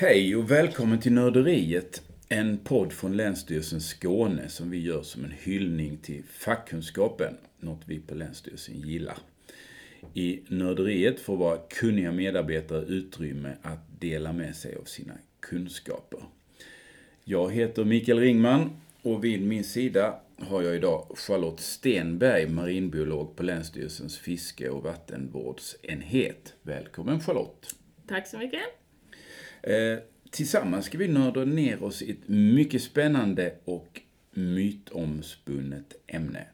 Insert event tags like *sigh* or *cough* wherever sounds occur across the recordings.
Hej och välkommen till Nörderiet. En podd från Länsstyrelsen Skåne som vi gör som en hyllning till fackkunskapen. Något vi på Länsstyrelsen gillar. I Nörderiet får våra kunniga medarbetare utrymme att dela med sig av sina kunskaper. Jag heter Mikael Ringman och vid min sida har jag idag Charlotte Stenberg, marinbiolog på Länsstyrelsens fiske och vattenvårdsenhet. Välkommen Charlotte! Tack så mycket! Eh, tillsammans ska vi nörda ner oss i ett mycket spännande och mytomspunnet ämne.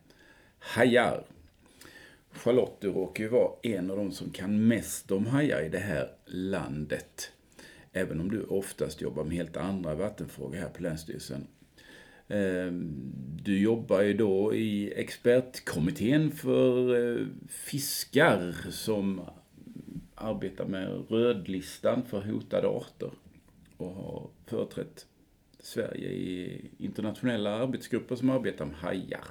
Hajar. Charlotte, du råkar ju vara en av de som kan mest om hajar i det här landet. Även om du oftast jobbar med helt andra vattenfrågor här på Länsstyrelsen. Eh, du jobbar ju då i expertkommittén för eh, fiskar som arbetar med rödlistan för hotade arter och har företrätt Sverige i internationella arbetsgrupper som arbetar med hajar.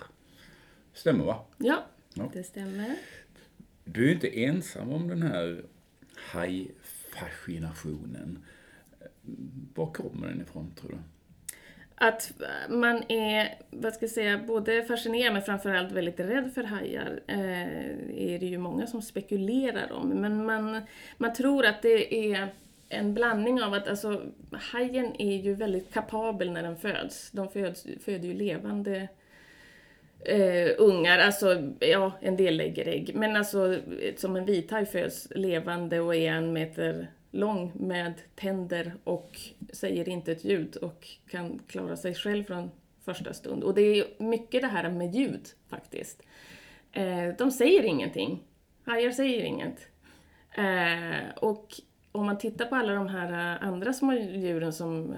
Stämmer va? Ja, ja. det stämmer. Du är inte ensam om den här hajfascinationen. Var kommer den ifrån tror du? Att man är, vad ska jag säga, både fascinerad men framförallt väldigt rädd för hajar eh, är det ju många som spekulerar om. Men man, man tror att det är en blandning av att alltså, hajen är ju väldigt kapabel när den föds. De föds, föder ju levande eh, ungar, alltså ja, en del lägger ägg. Men alltså som en vithaj föds levande och är en meter lång med tänder och säger inte ett ljud och kan klara sig själv från första stund. Och det är mycket det här med ljud faktiskt. Eh, de säger ingenting. Hajar säger inget. Eh, och om man tittar på alla de här eh, andra små djuren som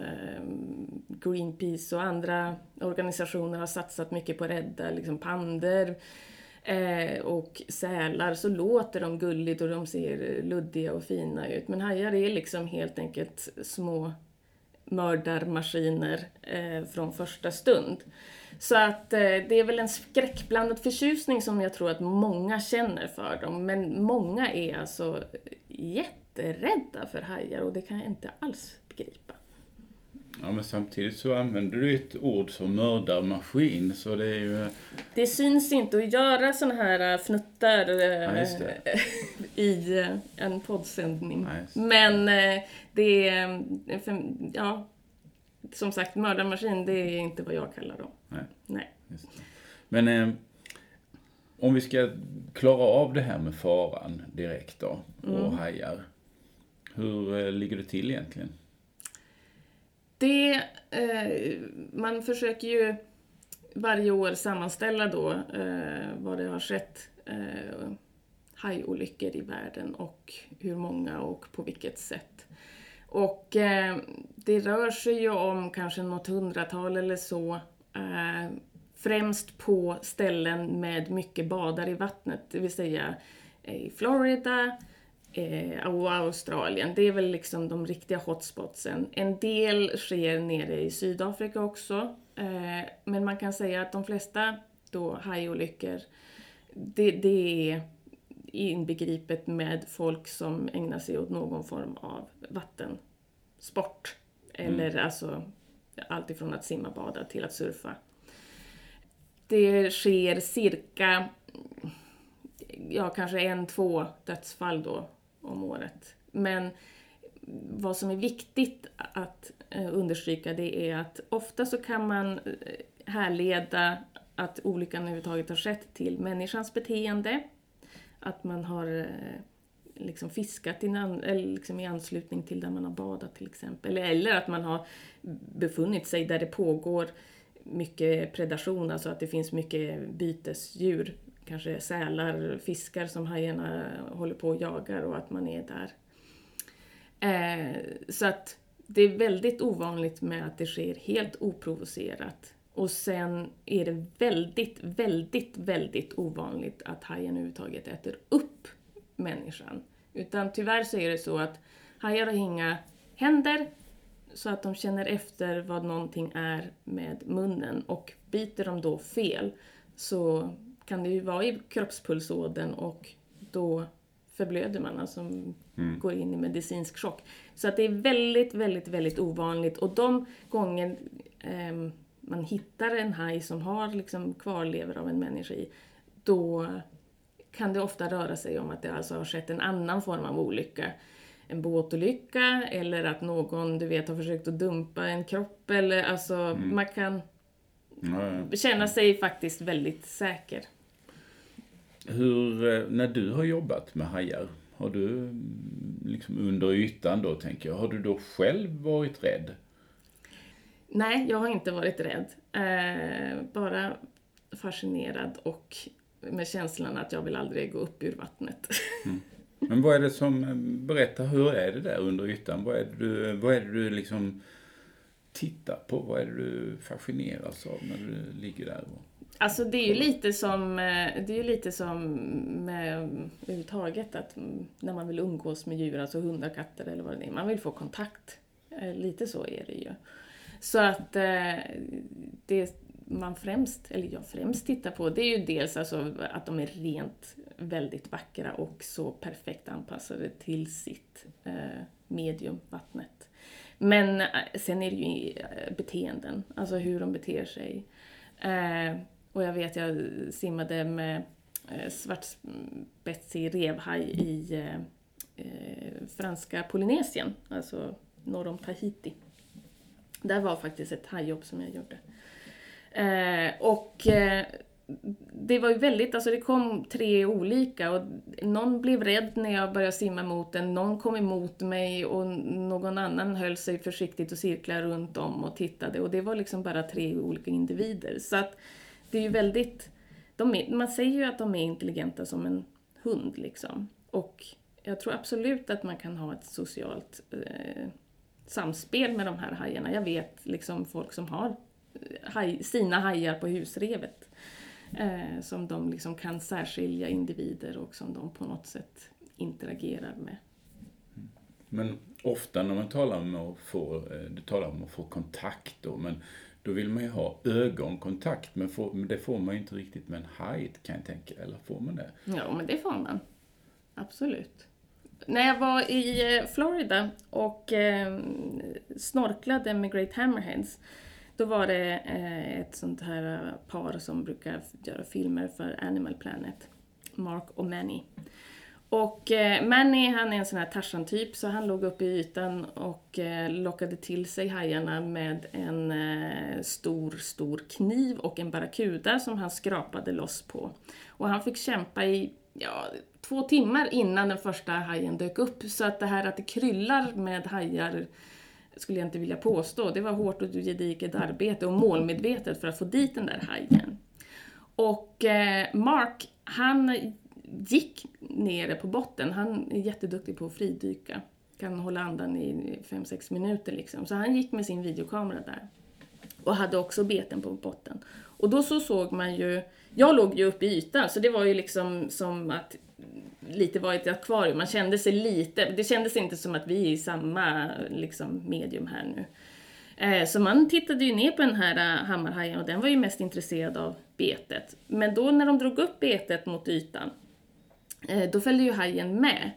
Greenpeace och andra organisationer har satsat mycket på att rädda, liksom pandor, eh, och sälar så låter de gulligt och de ser luddiga och fina ut. Men hajar är liksom helt enkelt små mördarmaskiner eh, från första stund. Så att eh, det är väl en skräckblandad förtjusning som jag tror att många känner för dem. Men många är alltså jätterädda för hajar och det kan jag inte alls begripa. Ja, men samtidigt så använder du ett ord som mördarmaskin, så det är ju... Det syns inte att göra såna här äh, fnuttar ja, *laughs* i en poddsändning. Ja, men det är, ja, som sagt, mördarmaskin, det är inte vad jag kallar dem. Nej. Nej. Men eh, om vi ska klara av det här med faran direkt då, och mm. hajar. Hur eh, ligger det till egentligen? Det, eh, man försöker ju varje år sammanställa då eh, vad det har skett eh, hajolyckor i världen och hur många och på vilket sätt. Och eh, det rör sig ju om kanske något hundratal eller så. Eh, främst på ställen med mycket badar i vattnet, det vill säga eh, i Florida, eh, och Australien. Det är väl liksom de riktiga hotspotsen. En del sker nere i Sydafrika också. Eh, men man kan säga att de flesta då hajolyckor, det, det är inbegripet med folk som ägnar sig åt någon form av vattensport. Eller mm. alltså allt ifrån att simma, bada till att surfa. Det sker cirka, ja kanske en, två dödsfall då om året. Men vad som är viktigt att eh, understryka det är att ofta så kan man eh, härleda att olyckan överhuvudtaget har skett till människans beteende. Att man har eh, liksom fiskat i, liksom i anslutning till där man har badat till exempel. Eller att man har befunnit sig där det pågår mycket predation, alltså att det finns mycket bytesdjur kanske sälar, fiskar som hajarna håller på och jagar och att man är där. Eh, så att det är väldigt ovanligt med att det sker helt oprovocerat. Och sen är det väldigt, väldigt, väldigt ovanligt att hajen överhuvudtaget äter upp människan. Utan tyvärr så är det så att hajar har inga händer så att de känner efter vad någonting är med munnen och biter de då fel så kan det ju vara i kroppspulsådern och då förblöder man, alltså mm. går in i medicinsk chock. Så att det är väldigt, väldigt, väldigt ovanligt. Och de gånger eh, man hittar en haj som har liksom kvarlever av en människa i, då kan det ofta röra sig om att det alltså har skett en annan form av olycka. En båtolycka eller att någon, du vet, har försökt att dumpa en kropp eller alltså, mm. man kan ja, känna sig faktiskt väldigt säker. Hur, eh, när du har jobbat med hajar, har du mm, liksom under ytan då tänker jag, har du då själv varit rädd? Nej, jag har inte varit rädd. Eh, bara fascinerad och med känslan att jag vill aldrig gå upp ur vattnet. Mm. Men vad är det som, eh, berätta hur är det där under ytan? Vad är det du, vad är du liksom tittar på? Vad är det du fascineras av när du ligger där? Alltså det är ju lite som, eh, det är lite som med överhuvudtaget att när man vill umgås med djur, alltså hundar, katter eller vad det är, man vill få kontakt. Eh, lite så är det ju. Så att eh, det man främst, eller jag främst tittar på, det är ju dels alltså att de är rent väldigt vackra och så perfekt anpassade till sitt medium, vattnet. Men sen är det ju beteenden, alltså hur de beter sig. Och jag vet, jag simmade med eh, svartspetsig revhaj i eh, eh, franska Polynesien, alltså norr om Tahiti. Där var faktiskt ett hajjobb som jag gjorde. Eh, och eh, det var ju väldigt, alltså det kom tre olika och någon blev rädd när jag började simma mot den, någon kom emot mig och någon annan höll sig försiktigt och cirklade runt om och tittade och det var liksom bara tre olika individer. Så att det är ju väldigt, är, man säger ju att de är intelligenta som en hund liksom. Och jag tror absolut att man kan ha ett socialt eh, samspel med de här hajarna. Jag vet liksom folk som har eh, haj, sina hajar på husrevet. Eh, som de liksom kan särskilja individer och som de på något sätt interagerar med. Men ofta när man talar om att få, eh, du talar om att få kontakt då, men då vill man ju ha ögonkontakt, men, får, men det får man ju inte riktigt med en haj kan jag tänka, eller får man det? Ja, men det får man. Absolut. När jag var i eh, Florida och eh, snorklade med Great Hammerheads då var det eh, ett sånt här eh, par som brukar göra filmer för Animal Planet, Mark och Manny. Och eh, Manny han är en sån här Tarzan-typ så han låg uppe i ytan och eh, lockade till sig hajarna med en eh, stor, stor kniv och en barracuda som han skrapade loss på. Och han fick kämpa i ja, två timmar innan den första hajen dök upp. Så att det här att det kryllar med hajar skulle jag inte vilja påstå. Det var hårt och gediget arbete och målmedvetet för att få dit den där hajen. Och eh, Mark, han gick nere på botten. Han är jätteduktig på att fridyka. Kan hålla andan i 5-6 minuter liksom. Så han gick med sin videokamera där. Och hade också beten på botten. Och då så såg man ju, jag låg ju uppe i ytan så det var ju liksom som att lite var ett akvarium. Man kände sig lite, det kändes inte som att vi är i samma liksom, medium här nu. Eh, så man tittade ju ner på den här eh, hammarhajen och den var ju mest intresserad av betet. Men då när de drog upp betet mot ytan, Eh, då följde ju hajen med.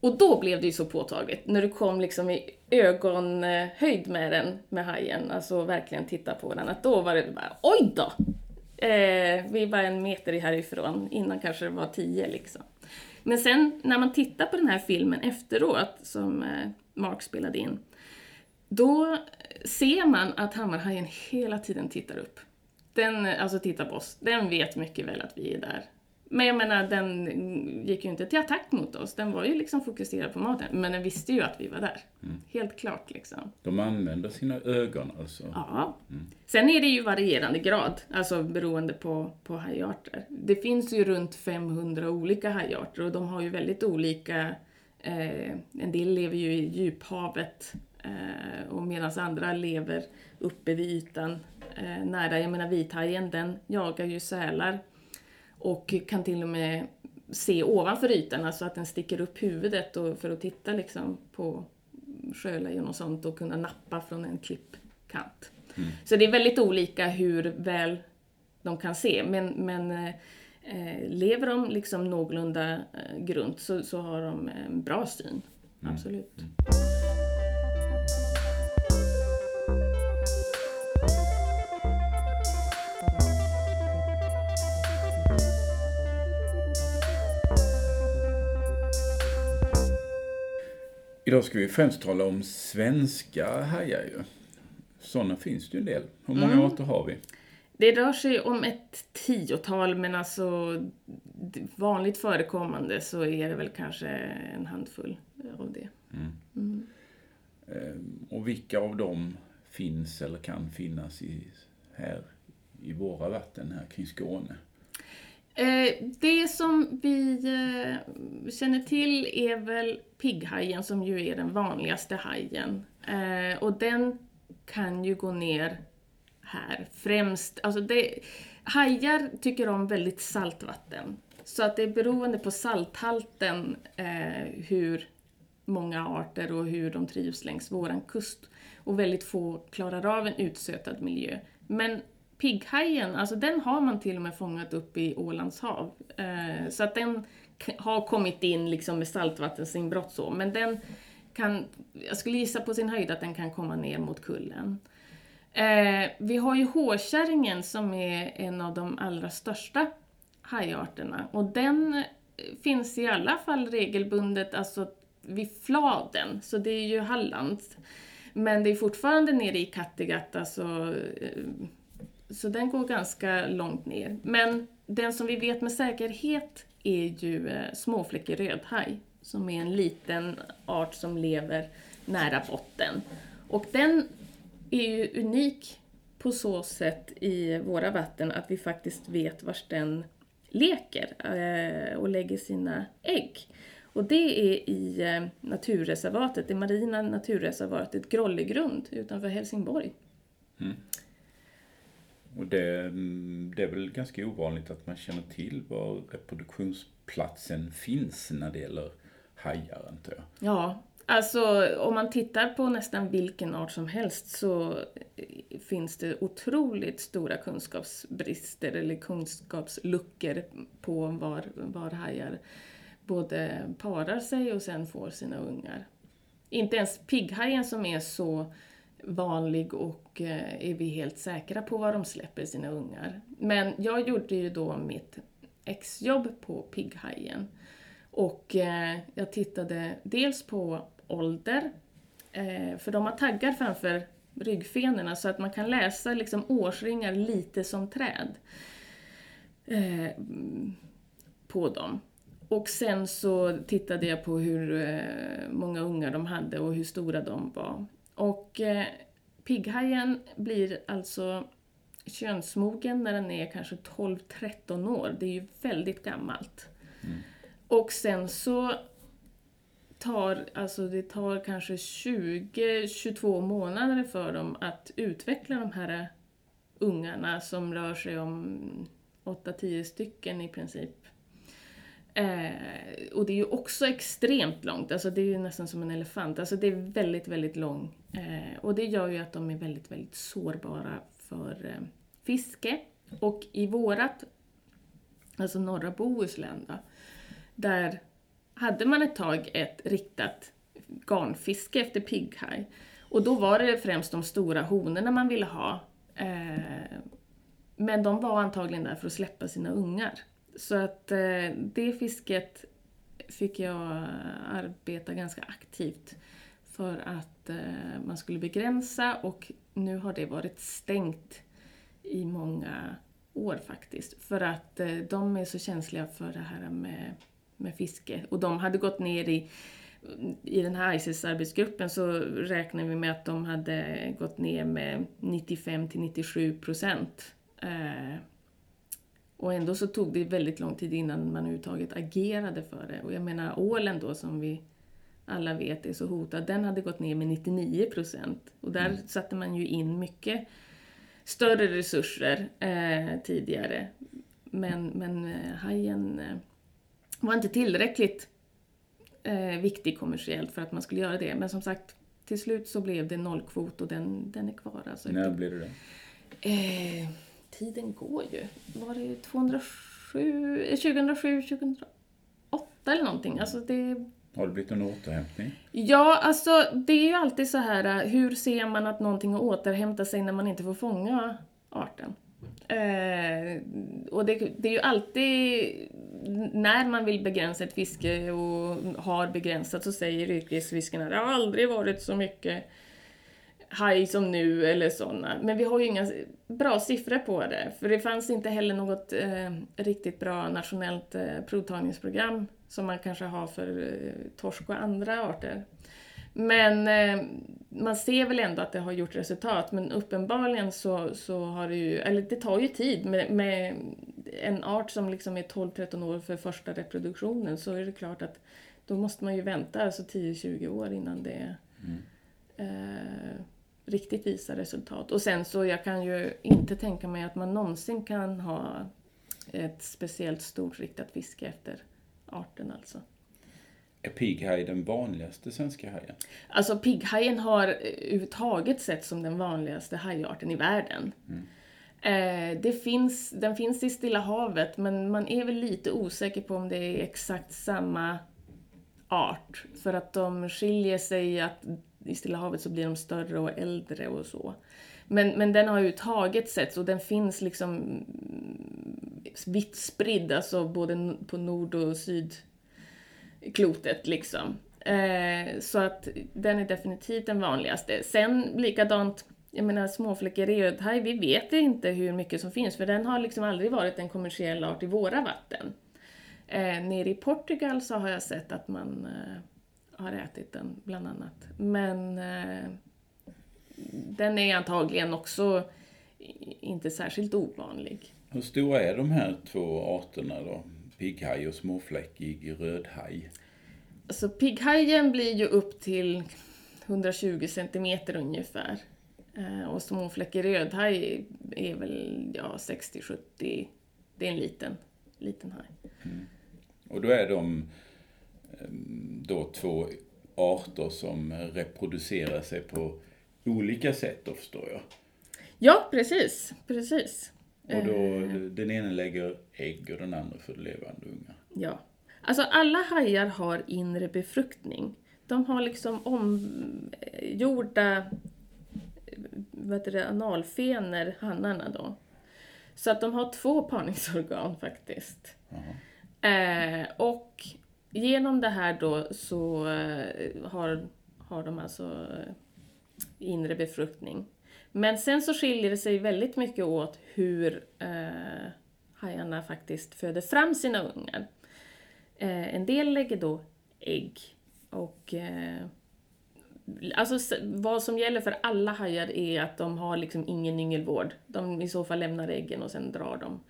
Och då blev det ju så påtagligt, när du kom liksom i ögonhöjd med den, med hajen, alltså verkligen titta på den, att då var det bara oj då! Eh, vi var en meter härifrån, innan kanske det var tio liksom. Men sen när man tittar på den här filmen efteråt, som eh, Mark spelade in, då ser man att Hammarhajen hela tiden tittar upp. Den, alltså tittar på oss. Den vet mycket väl att vi är där. Men jag menar, den gick ju inte till attack mot oss. Den var ju liksom fokuserad på maten. Men den visste ju att vi var där. Mm. Helt klart liksom. De använder sina ögon alltså? Ja. Mm. Sen är det ju varierande grad, alltså beroende på, på hajarter. Det finns ju runt 500 olika hajarter och de har ju väldigt olika... Eh, en del lever ju i djuphavet eh, och medan andra lever uppe vid ytan eh, nära. Jag menar vithajen, den jagar ju sälar och kan till och med se ovanför ytan, alltså att den sticker upp huvudet och, för att titta liksom på sjölejon och sånt och kunna nappa från en klippkant. Mm. Så det är väldigt olika hur väl de kan se, men, men eh, lever de liksom någorlunda eh, grunt så, så har de en bra syn. Absolut. Idag ska vi främst tala om svenska hajar ju. Sådana finns det ju en del. Hur många arter har vi? Det rör sig om ett tiotal men alltså vanligt förekommande så är det väl kanske en handfull av det. Eh, Och vilka av dem finns eller kan finnas i, här i våra vatten här kring Skåne? Eh, det som vi eh, känner till är väl pigghajen som ju är den vanligaste hajen. Eh, och den kan ju gå ner här främst. Alltså det, hajar tycker om väldigt saltvatten. Så att det är beroende på salthalten eh, hur många arter och hur de trivs längs våran kust. Och väldigt få klarar av en utsötad miljö. Men pigghajen, alltså den har man till och med fångat upp i Ålands hav. Eh, så att den har kommit in liksom med saltvattensinbrott så, men den kan, jag skulle gissa på sin höjd att den kan komma ner mot kullen. Eh, vi har ju hårkärringen som är en av de allra största hajarterna och den eh, finns i alla fall regelbundet alltså vid Fladen, så det är ju Halland. Men det är fortfarande nere i Kattegatt, alltså, eh, så den går ganska långt ner. Men den som vi vet med säkerhet är ju eh, småfläckig rödhaj, som är en liten art som lever nära botten. Och den är ju unik på så sätt i våra vatten att vi faktiskt vet var den leker eh, och lägger sina ägg. Och det är i eh, naturreservatet, det marina naturreservatet Grollegrund utanför Helsingborg. Mm. Och det, mm, det är väl ganska ovanligt att man känner till var reproduktionsplatsen finns när det gäller hajar, antar jag. Ja, alltså om man tittar på nästan vilken art som helst så eh, finns det otroligt stora kunskapsbrister eller kunskapsluckor på var, var hajar både parar sig och sen får sina ungar. Inte ens pigghajen som är så vanlig och eh, är vi helt säkra på var de släpper sina ungar. Men jag gjorde ju då mitt exjobb på pigghajen. Och eh, jag tittade dels på ålder, eh, för de har taggar framför ryggfenorna så att man kan läsa liksom årsringar lite som träd på dem. Och sen så tittade jag på hur många ungar de hade och hur stora de var. Och eh, pigghajen blir alltså könsmogen när den är kanske 12-13 år. Det är ju väldigt gammalt. Och sen så tar, alltså det tar kanske 20-22 månader för dem att utveckla de här ungarna som rör sig om 8-10 stycken i princip. Eh, och det är ju också extremt långt, alltså det är ju nästan som en elefant. Alltså det är väldigt, väldigt lång. Eh, och det gör ju att de är väldigt, väldigt sårbara för eh, fiske. Och i vårat, alltså norra Bohuslän då, där hade man ett tag ett riktat garnfiske efter pigghaj. Och då var det främst de stora honorna man ville ha. Eh, men de var antagligen där för att släppa sina ungar. Så att eh, det fisket fick jag arbeta ganska aktivt för att eh, man skulle begränsa och nu har det varit stängt i många år faktiskt. För att eh, de är så känsliga för det här med, med fiske. Och de hade gått ner i, i den här ICES-arbetsgruppen så räknar vi med att de hade gått ner med 95 till 97 procent. Eh, och ändå så tog det väldigt lång tid innan man överhuvudtaget agerade för det. Och jag menar ålen då som vi alla vet är så hotad, den hade gått ner med 99 procent. Och där satte man ju in mycket större resurser eh, tidigare. Men, men eh, hajen eh, var inte tillräckligt eh, viktig kommersiellt för att man skulle göra det. Men som sagt, till slut så blev det nollkvot och den, den är kvar. Alltså. När blir det det? Eh, tiden går ju. Var det 2007, 2008 eller någonting. Alltså det, Har det blivit någon återhämtning? ja, alltså det är ju alltid så här, äh, hur ser man att någonting har återhämtat sig när man inte får fånga arten? Eh, och det, det är ju alltid, när man vill begränsa ett fiske och har begränsat så säger yrkesfiskarna det har aldrig varit så mycket haj som nu eller sådana. Men vi har ju inga bra siffror på det. För det fanns inte heller något eh, riktigt bra nationellt eh, provtagningsprogram som man kanske har för eh, torsk och andra arter. Men eh, man ser väl ändå att det har gjort resultat, men uppenbarligen så, så har det ju, eller det tar ju tid med, med en art som liksom är 12-13 år för första reproduktionen så är det klart att då måste man ju vänta alltså 10-20 år innan det eh, riktigt visar resultat. Och sen så jag kan ju inte tänka mig att man någonsin kan ha ett speciellt stort riktat fiske efter arten alltså. Är pigghaj den vanligaste svenska hajen? Alltså pigghajen har överhuvudtaget sett som den vanligaste hajarten i världen. Eh, det finns, den finns i Stilla havet men man är väl lite osäker på om det är exakt samma art. För att de skiljer sig att i Stilla havet så blir de större och äldre och så. Men, men den har ju överhuvudtaget setts och den finns liksom vitt spridd, alltså både på nord och sydklotet liksom. Eh, så att den är definitivt den vanligaste. Sen likadant, jag menar småfläckig rödhaj, vi vet inte hur mycket som finns för den har liksom aldrig varit en kommersiell art i våra vatten. Eh, nere i Portugal så har jag sett att man eh, har ätit den bland annat. Men eh, den är antagligen också inte särskilt ovanlig. Hur stora är de här två arterna då? Pigghaj och småfläckig rödhaj? Alltså pigghajen blir ju upp till 120 centimeter ungefär. Eh, och småfläckig rödhaj är väl ja, 60-70. Det är en liten, liten haj. Och då är de då två arter som reproducerar sig på olika sätt då förstår jag. Ja, precis. precis. Och då den ena lägger ägg och den andra för levande ungar. Ja. Alltså alla hajar har inre befruktning. De har liksom omgjorda vad heter det, analfener, hannarna då. Så att de har två parningsorgan faktiskt. Eh, och genom det här då så eh, har, har de alltså eh, inre befruktning. Men sen så skiljer det sig väldigt mycket åt hur eh, hajarna faktiskt föder fram sina ungar. Eh, en del lägger då ägg. Och eh, alltså vad som gäller för alla hajar är att de har liksom ingen yngelvård. De i så fall lämnar äggen och sen drar de.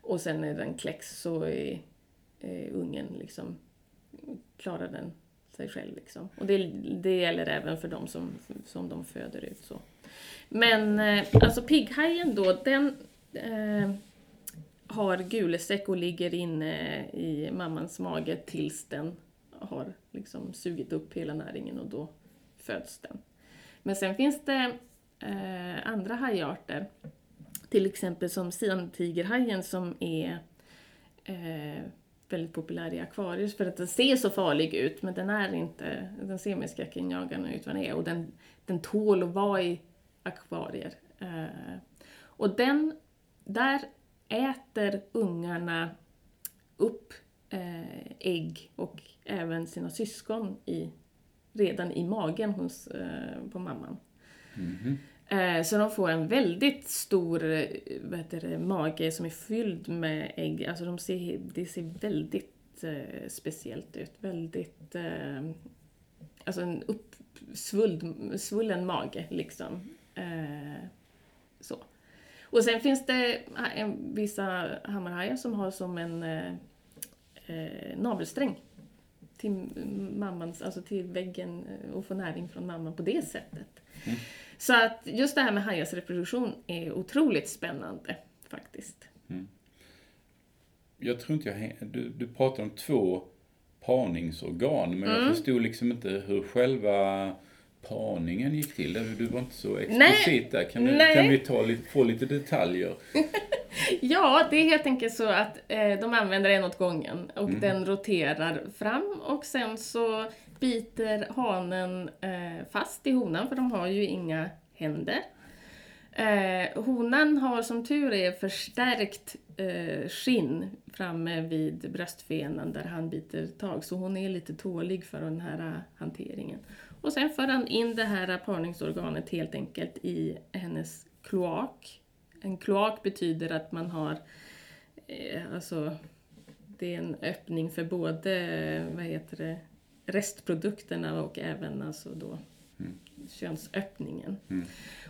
Och sen när den kläcks så är, är ungen liksom, klarar den sig själv liksom. Och det, det gäller även för de som, som de föder ut så. Men eh, alltså pigghajen då, den eh, har gulesäck och ligger inne i mammans mage tills den har liksom sugit upp hela näringen och då föds den. Men sen finns det eh, andra hajarter, till exempel som siamtigerhajen som är eh, väldigt populär i akvarier för att den ser så farlig ut men den är inte, den ser mer skräckinjagande ut vad den är och den, den tål att vara i akvarier. Eh, och den, där äter ungarna upp eh, ägg och även sina syskon i, redan i magen hos, eh, på mamman. Eh, Eh, så de får en väldigt stor eh, vad heter det, mage som är fylld med ägg. Alltså de ser, det ser väldigt eh, speciellt ut. Väldigt... Eh, alltså en uppsvullen mage liksom. Eh, så. Och sen finns det eh, vissa hammarhajar som har som en eh, navelsträng till mammans, alltså till väggen och få näring från mamman på det sättet. Mm. Så att just det här med hajars reproduktion är otroligt spännande faktiskt. Jag tror inte jag du, du pratar om två parningsorgan, men jag förstod liksom inte hur själva parningen gick till. Du, du var inte så explicit där. Kan, du, kan vi ta få lite detaljer? *laughs* Ja, det är helt enkelt så att eh, de använder en åt gången och Mm. den roterar fram och sen så biter hanen eh, fast i honan för de har ju inga händer. Eh, honan har som tur är förstärkt eh, skinn framme vid bröstfenan där han biter tag så hon är lite tålig för den här eh, hanteringen. Och sen för han in det här parningsorganet helt enkelt i hennes kloak. En kloak betyder att man har eh, alltså det är en öppning för både vad heter det, restprodukterna och även alltså då könsöppningen. Mm.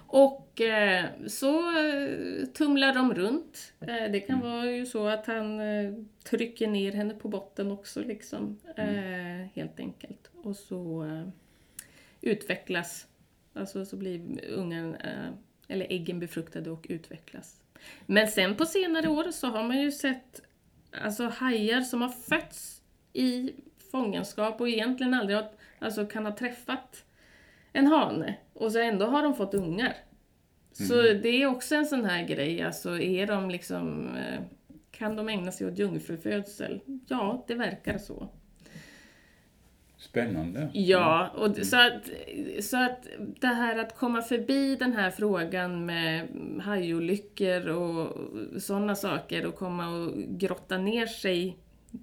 Och eh, så eh, tumlar de runt. Eh, det kan vara ju så att han eh, trycker ner henne på botten också liksom. Eh, helt enkelt. Och så utvecklas, alltså så blir ungen, eller äggen befruktade och utvecklas. Men sen på senare år så har man ju sett alltså hajar som har fötts i fångenskap och egentligen aldrig har, alltså kan ha träffat en hane och så ändå har de fått ungar. Så det är också en sån här grej, alltså är de liksom, eh, kan de ägna sig åt jungfrufödsel? Ja, det verkar så. Spännande. Ja, och d- så, att, så att det här att komma förbi den här frågan med hajolyckor och sådana saker och komma och grotta ner sig,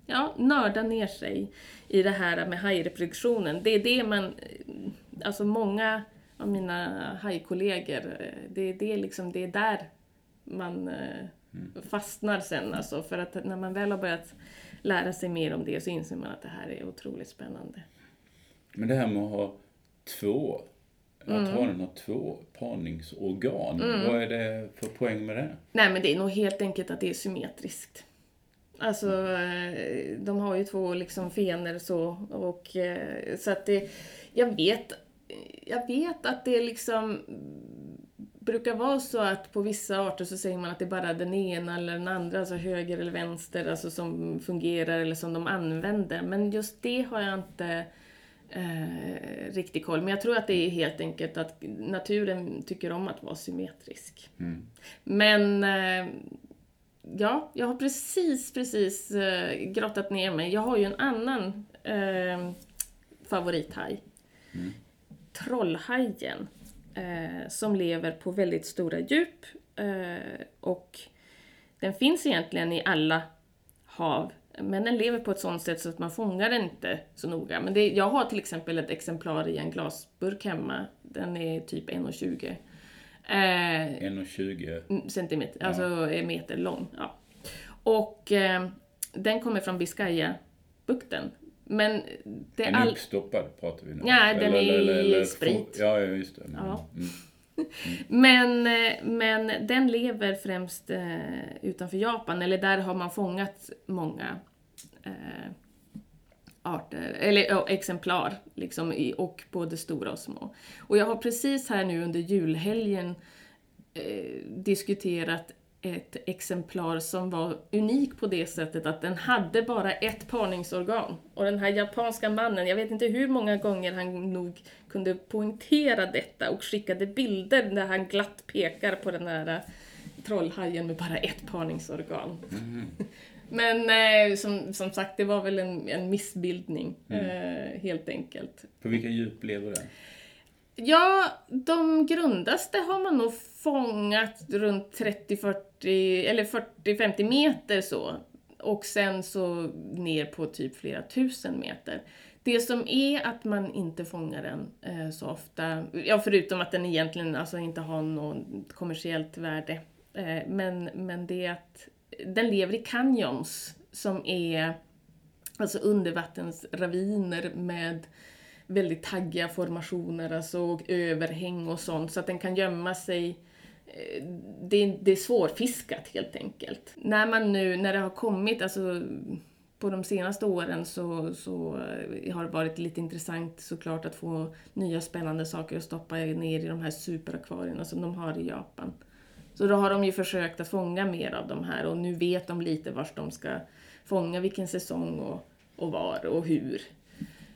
ja, nörda ner sig i det här med hajreproduktionen. Det är det man, alltså många av mina hajkollegor, eh, det är det liksom, det är där man eh, fastnar sen alltså. För att när man väl har börjat lära sig mer om det så inser man att det här är otroligt spännande. Men det här med att ha två, att Mm. hanen har två parningsorgan, vad är det för poäng med det? Nej men det är nog helt enkelt att det är symmetriskt. Alltså, eh, de har ju två liksom fenor så och eh, så att det, jag vet, jag vet att det liksom brukar vara så att på vissa arter så säger man att det är bara den ena eller den andra, alltså höger eller vänster, alltså som fungerar eller som de använder. Men just det har jag inte eh, riktig koll. Men jag tror att det är helt enkelt att naturen tycker om att vara symmetrisk. Mm. Men eh, ja, jag har precis, precis eh, grottat ner mig. Jag har ju en annan eh, favorithaj. Trollhajen. Eh, som lever på väldigt stora djup. Eh, och den finns egentligen i alla hav. Men den lever på ett sånt sätt så att man fångar den inte så noga. Men det, jag har till exempel ett exemplar i en glasburk hemma. Den är typ 1,20. Eh, 1,20. Mm, centimeter, alltså är meter lång. Ja. Och eh, den kommer från Biscaya-bukten. Men det är En all... uppstoppad pratar vi nu. Nej, den är i få- sprit. Ja, ja, just det. Mm. Ja. Mm. Men, eh, men den lever främst eh, utanför Japan, eller där har man fångat många eh, arter, eller ja, exemplar, liksom, i, och både stora och små. Och jag har precis här nu under julhelgen eh, diskuterat ett exemplar som var unik på det sättet att den hade bara ett parningsorgan. Och den här japanska mannen, jag vet inte hur många gånger han nog kunde poängtera detta och skickade bilder där han glatt pekar på den här trollhajen med bara ett parningsorgan. *laughs* Men eh, som, som sagt, det var väl en, en missbildning, eh, helt enkelt. På vilka djup lever den? Ja, de grundaste har man nog fångat runt 30-40 eller 40-50 meter så. Och sen så ner på typ flera tusen meter. Det som är att man inte fångar den eh, så ofta, ja förutom att den egentligen alltså inte har något kommersiellt värde. Eh, men, men det är att den lever i canyons som är alltså undervattensraviner med väldigt taggiga formationer, alltså och överhäng och sånt, så att den kan gömma sig. Eh, det är, det är svårfiskat helt enkelt. När man nu, när det har kommit, alltså på de senaste åren så, så eh, har det varit lite intressant såklart att få nya spännande saker att stoppa ner i de här superakvarierna som de har i Japan. Så då har de ju försökt att fånga mer av de här och nu vet de lite vart de ska fånga, vilken säsong och, och var och hur.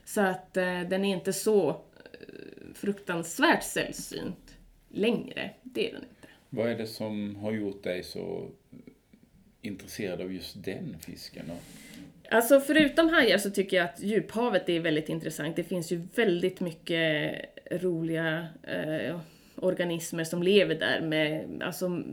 Så att eh, den är inte så eh, fruktansvärt sällsynt längre. Det är den inte. Vad är det som har gjort dig så intresserad av just den fisken? Då? Alltså förutom hajar så tycker jag att djuphavet är väldigt intressant. Det finns ju väldigt mycket roliga eh, organismer som lever där med, alltså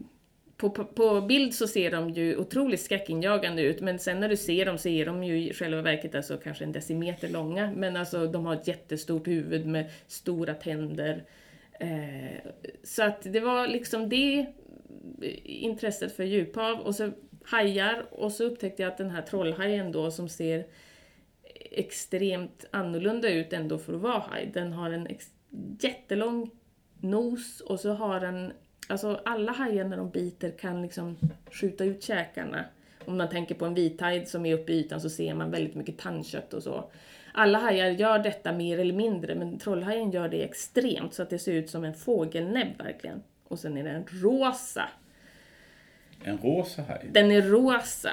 på, på, på, bild så ser de ju otroligt skräckinjagande ut, men sen när du ser dem så är de ju i själva verket alltså kanske en decimeter långa. Men alltså de har ett jättestort huvud med stora tänder. Eh, så att det var liksom det intresset för djuphav och så hajar och så upptäckte jag att den här trollhajen då som ser extremt annorlunda ut ändå för att vara haj. Den har en jättelång nos och så har den, alltså alla hajar när de biter kan liksom skjuta ut käkarna. Om man tänker på en vithaj som är uppe i ytan så ser man väldigt mycket tandkött och så. Alla hajar gör detta mer eller mindre men trollhajen gör det extremt så att det ser ut som en fågelnäbb verkligen. Och sen är den rosa. En rosa haj? Den är rosa.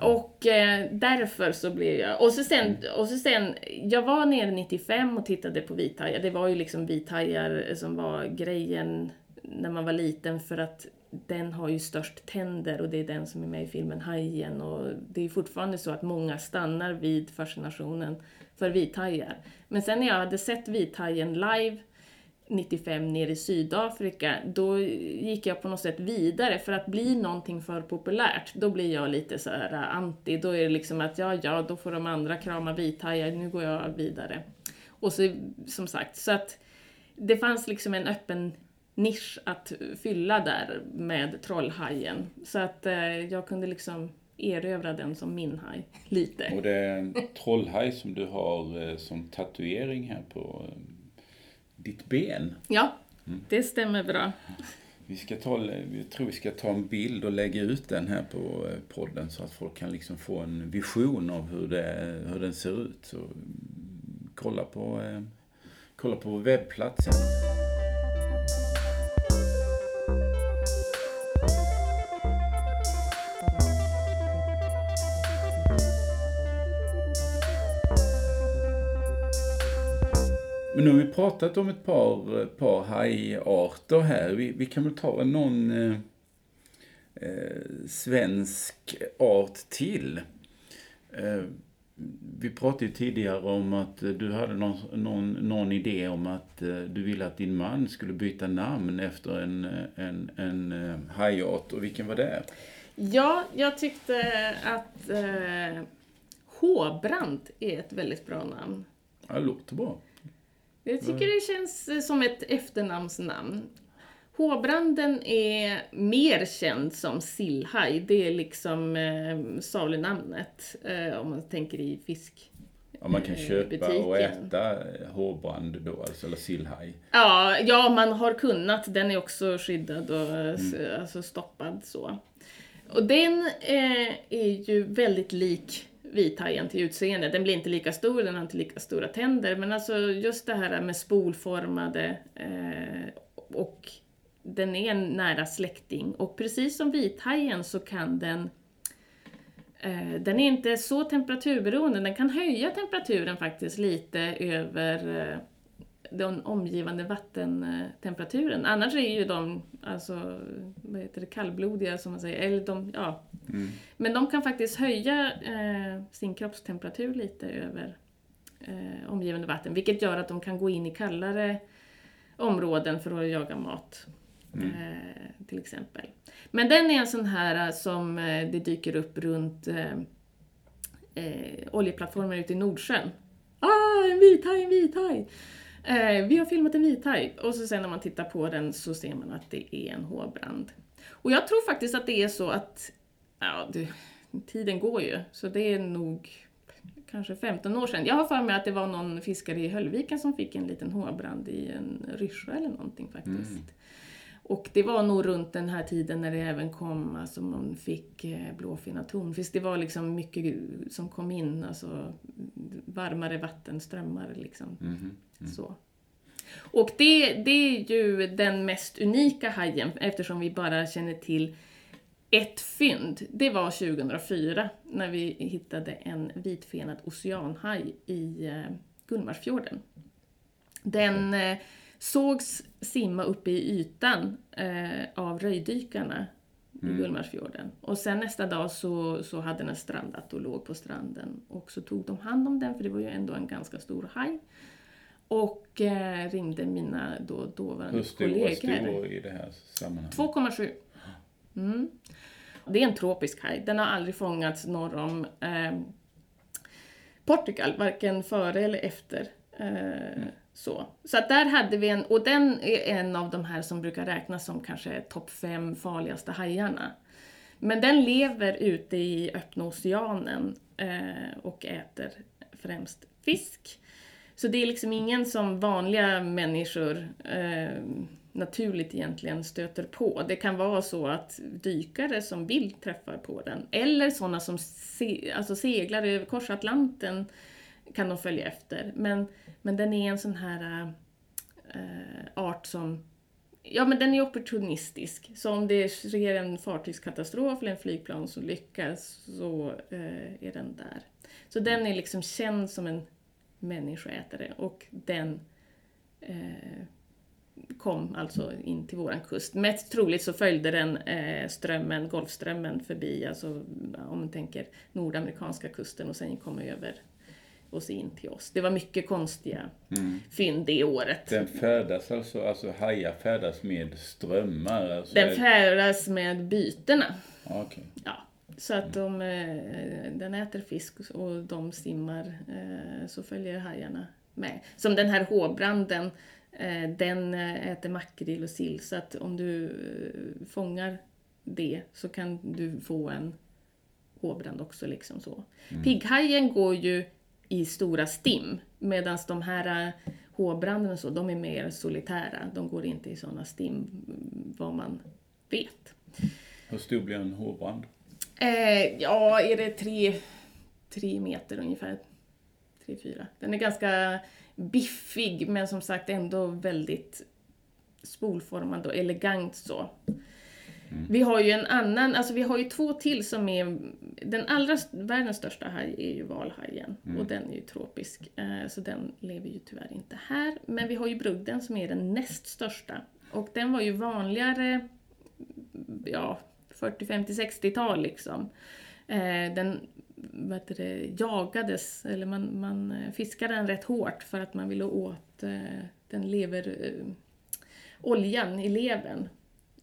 Och eh, därför så blev jag... Och så, sen, och så sen, jag var nere 95 och tittade på vithajar. Det var ju liksom vithajar som var grejen när man var liten för att den har ju störst tänder och det är den som är med i filmen Hajen. Och det är fortfarande så att många stannar vid fascinationen för vithajar. Men sen när jag hade sett vithajen live 95 nere i Sydafrika, då gick jag på något sätt vidare. För att bli någonting för populärt, då blir jag lite så här äh, anti. Då är det liksom att ja, ja, då får de andra krama vithajar, nu går jag vidare. Och så, som sagt, så att det fanns liksom en öppen nisch att fylla där med trollhajen. Så att eh, jag kunde liksom erövra den som min haj, lite. Och det är en trollhaj som du har eh, som tatuering här på eh, ditt ben. Ja, mm. det stämmer bra. Vi ska ta, jag tror vi ska ta en bild och lägga ut den här på eh, podden så att folk kan liksom få en vision av hur, det, hur den ser ut. Så kolla på, eh, kolla på webbplatsen. Nu har vi pratat om ett par, par hajarter här. Vi, vi kan väl ta någon eh, eh, svensk art till. Eh, vi pratade ju tidigare om att du hade någon, någon, någon idé om att eh, du ville att din man skulle byta namn efter en, en, en eh, hajart. Och vilken var det? Ja, jag tyckte att eh, Håbrand är ett väldigt bra namn. Ja, det låter bra. Jag tycker det känns eh, som ett efternamnsnamn. Håbranden är mer känd som sillhaj. Det är liksom eh, salunamnet eh, om man tänker i fisk. Ja, man kan eh, köpa butiken. och äta eh, håbrand då, alltså, eller sillhaj? Ja, ja, man har kunnat. Den är också skyddad och mm. alltså stoppad så. Och den eh, är ju väldigt lik vithajen till utseende. Den blir inte lika stor, den har inte lika stora tänder, men alltså just det här med spolformade eh, och den är en nära släkting. Och precis som vithajen så kan den eh, den är inte så temperaturberoende, den kan höja temperaturen faktiskt lite över eh, den omgivande vattentemperaturen. Annars är ju de alltså, vad heter det, kallblodiga som man säger. Eller de, ja. Mm. Men de kan faktiskt höja eh, sin kroppstemperatur lite över eh, omgivande vatten. Vilket gör att de kan gå in i kallare områden för att jaga mat. Mm. Eh, till exempel. Men den är en sån här som eh, det dyker upp runt eh, eh, oljeplattformar ute i Nordsjön. Ah, en vithaj, en vithaj! Eh, vi har filmat en vithaj och så sen när man tittar på den så ser man att det är en hårbrand. Och jag tror faktiskt att det är så att, ja, det, tiden går ju, så det är nog kanske 15 år sedan. Jag har för mig att det var någon fiskare i Höllviken som fick en liten hårbrand i en ryscha eller någonting faktiskt. Mm. Och det var nog runt den här tiden när det även kom, alltså man fick eh, blåfinna tonfisk. Det var liksom mycket som kom in, alltså varmare vattenströmmar liksom. Mm. Mm. Så. Och det, det är ju den mest unika hajen eftersom vi bara känner till ett fynd. Det var 2004 när vi hittade en vitfenad oceanhaj i eh, Gullmarsfjorden. Den eh, sågs simma uppe i ytan eh, av röjdykarna i Gullmarsfjorden. Och sen nästa dag så, så hade den strandat och låg på stranden. Och så tog de hand om den, för det var ju ändå en ganska stor haj. Och eh, ringde mina då, dåvarande Hur stor, kollegor. stor i det här sammanhanget? 2,7. Mm. Det är en tropisk haj. Den har aldrig fångats norr om eh, Portugal, varken före eller efter. Eh, så så att där hade vi en, och den är en av de här som brukar räknas som kanske topp fem farligaste hajarna. Men den lever ute i öppna oceanen eh, och äter främst fisk. Så det är liksom ingen som vanliga människor eh, naturligt egentligen stöter på. Det kan vara så att dykare som vill träffar på den, eller sådana som se, alltså seglar över kors Atlanten kan de följa efter. Men, men den är en sån här eh, art som Ja men den är opportunistisk. Så om det sker en fartygskatastrof eller en flygplansolycka så eh, är den där. Så den är liksom känd som en människoätare och den eh, kom alltså in till våran kust. Mest troligt så följde den eh, strömmen, Golfströmmen förbi, alltså om man tänker nordamerikanska kusten och sen kom över och så in till oss. Det var mycket konstiga mm. fynd det året. Den färdas alltså, alltså hajar färdas med strömmar? Alltså den färdas med bytena. Okay. Ja. Så att de, eh, den äter fisk och de simmar, eh, så följer hajarna med. Som den här håbranden, eh, den äter makrill och sill. Så att om du fångar det så kan du få en håbrand också. Liksom så. Mm. Pigghajen går ju i stora stim medan de här håbranden och så, de är mer solitära. De går inte i sådana stim vad man vet. Hur stor blir en hårbrand? Eh, ja, är det tre, tre meter ungefär? Tre, fyra. Den är ganska biffig men som sagt ändå väldigt spolformad och elegant så. Mm. Vi har ju en annan, alltså vi har ju två till som är, den allra, världens största haj är ju valhajen mm. och den är ju tropisk. Eh, så den lever ju tyvärr inte här. Men vi har ju brugden som är den näst största. Och den var ju vanligare, ja, 40, 50, 60-tal liksom. Eh, den vad det, jagades, eller man, man eh, fiskade den rätt hårt för att man ville åt eh, den lever, oljan i levern.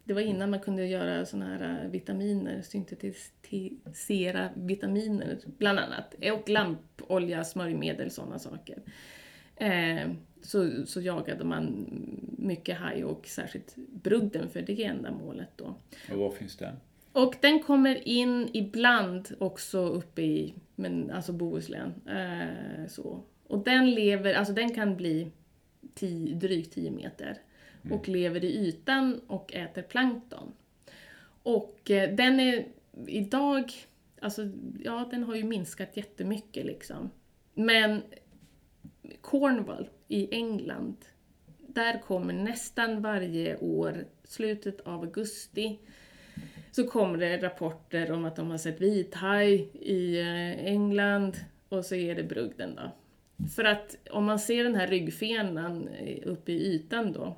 Det var innan man kunde göra såna här vitaminer, syntetisera vitaminer bland annat. Och lampolja, smörjmedel, sådana saker. Så, så jagade man mycket haj och särskilt brudden för det ändamålet då. Och var finns den? Och den kommer in ibland också uppe i men, alltså Bohuslän. Eh, så. Och den lever, alltså den kan bli tio, drygt 10 meter. Mm. Och lever i ytan och äter plankton. Och eh, den är idag, alltså ja den har ju minskat jättemycket liksom. Men Cornwall i England, där kommer nästan varje år, slutet av augusti, så kommer det rapporter om att de har sett vithaj i eh, England och så är det brugden då. För att om man ser den här ryggfenan eh, uppe i ytan då,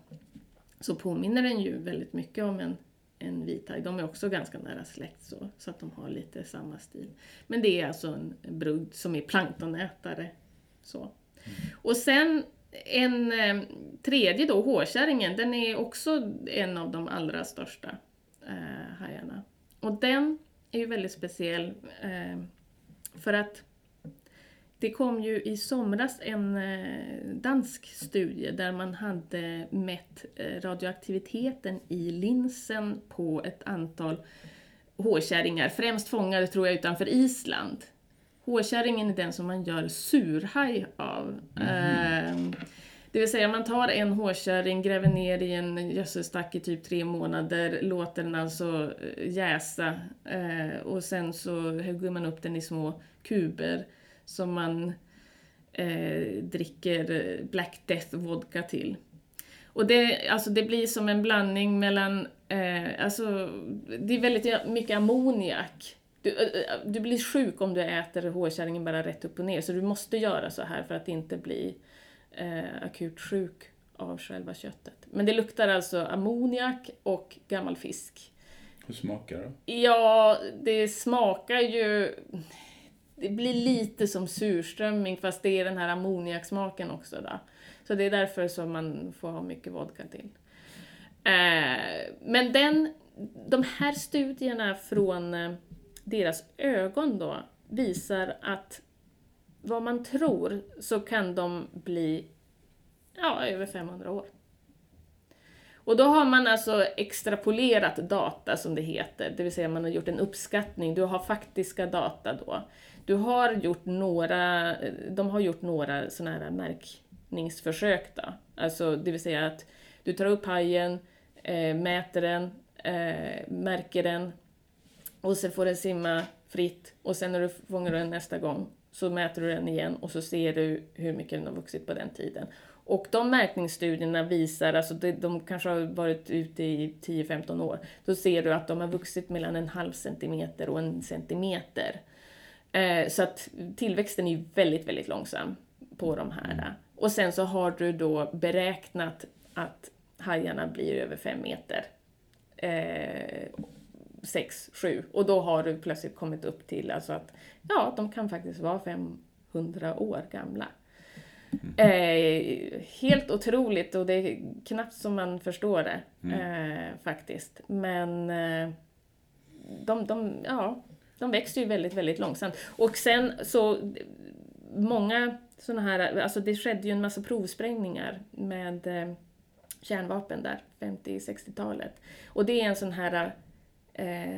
så påminner den ju väldigt mycket om en, en vithaj. De är också ganska nära släkt så, så att de har lite samma stil. Men det är alltså en brugd som är planktonätare. Så. Och sen en eh, tredje då, hårkärringen, den är också en av de allra största eh, hajarna. Och den är ju väldigt speciell eh, för att det kom ju i somras en eh, dansk studie där man hade mätt eh, radioaktiviteten i linsen på ett antal hårkärringar, främst fångade tror jag utanför Island. Hårkärringen är den som man gör surhaj av. Mm. Det vill säga man tar en hårkärring, gräver ner i en gödselstack i typ tre månader, låter den alltså eh, jäsa eh, och sen så hugger man upp den i små kuber som man eh, dricker Black Death vodka till. Och det, alltså det blir som en blandning mellan, alltså det är väldigt mycket ammoniak. Du, eh, du blir sjuk om du äter hårkärringen bara rätt upp och ner, så du måste göra så här för att inte bli eh, akut sjuk av själva köttet. Men det luktar alltså ammoniak och gammal fisk. Hur smakar det? Ja, det smakar ju... Det blir lite som surströmming fast det är den här ammoniaksmaken också. Då. Så det är därför som man får ha mycket vodka till. Eh, men den, de här studierna från eh, deras ögon då visar att vad man tror så kan de bli ja, över 500 år. Och då har man alltså extrapolerat data som det heter, det vill säga man har gjort en uppskattning, du har faktiska data då. Du har gjort några, de har gjort några sådana här märkningsförsök då. Alltså det vill säga att du tar upp hajen, äh, mäter den, äh, märker den och sen får den simma fritt och sen när du fångar den nästa gång så mäter du den igen och så ser du hur mycket den har vuxit på den tiden. Och de märkningsstudierna visar, alltså de, de kanske har varit ute i 10-15 år, då ser du att de har vuxit mellan en halv centimeter och en centimeter. Eh, så att tillväxten är väldigt, väldigt långsam på de här. Mm. Och sen så har du då beräknat att hajarna blir över 5 meter. Eh, 6, 7. Och då har du plötsligt kommit upp till alltså att ja, de kan faktiskt vara 500 år gamla. Eh, helt otroligt och det är knappt som man förstår det mm. eh, faktiskt. Men eh, de, de, ja, de växer ju väldigt, väldigt långsamt. Och sen så, många sådana här, alltså det skedde ju en massa provsprängningar med eh, kärnvapen där, 50-60-talet. Och det är en sån här eh,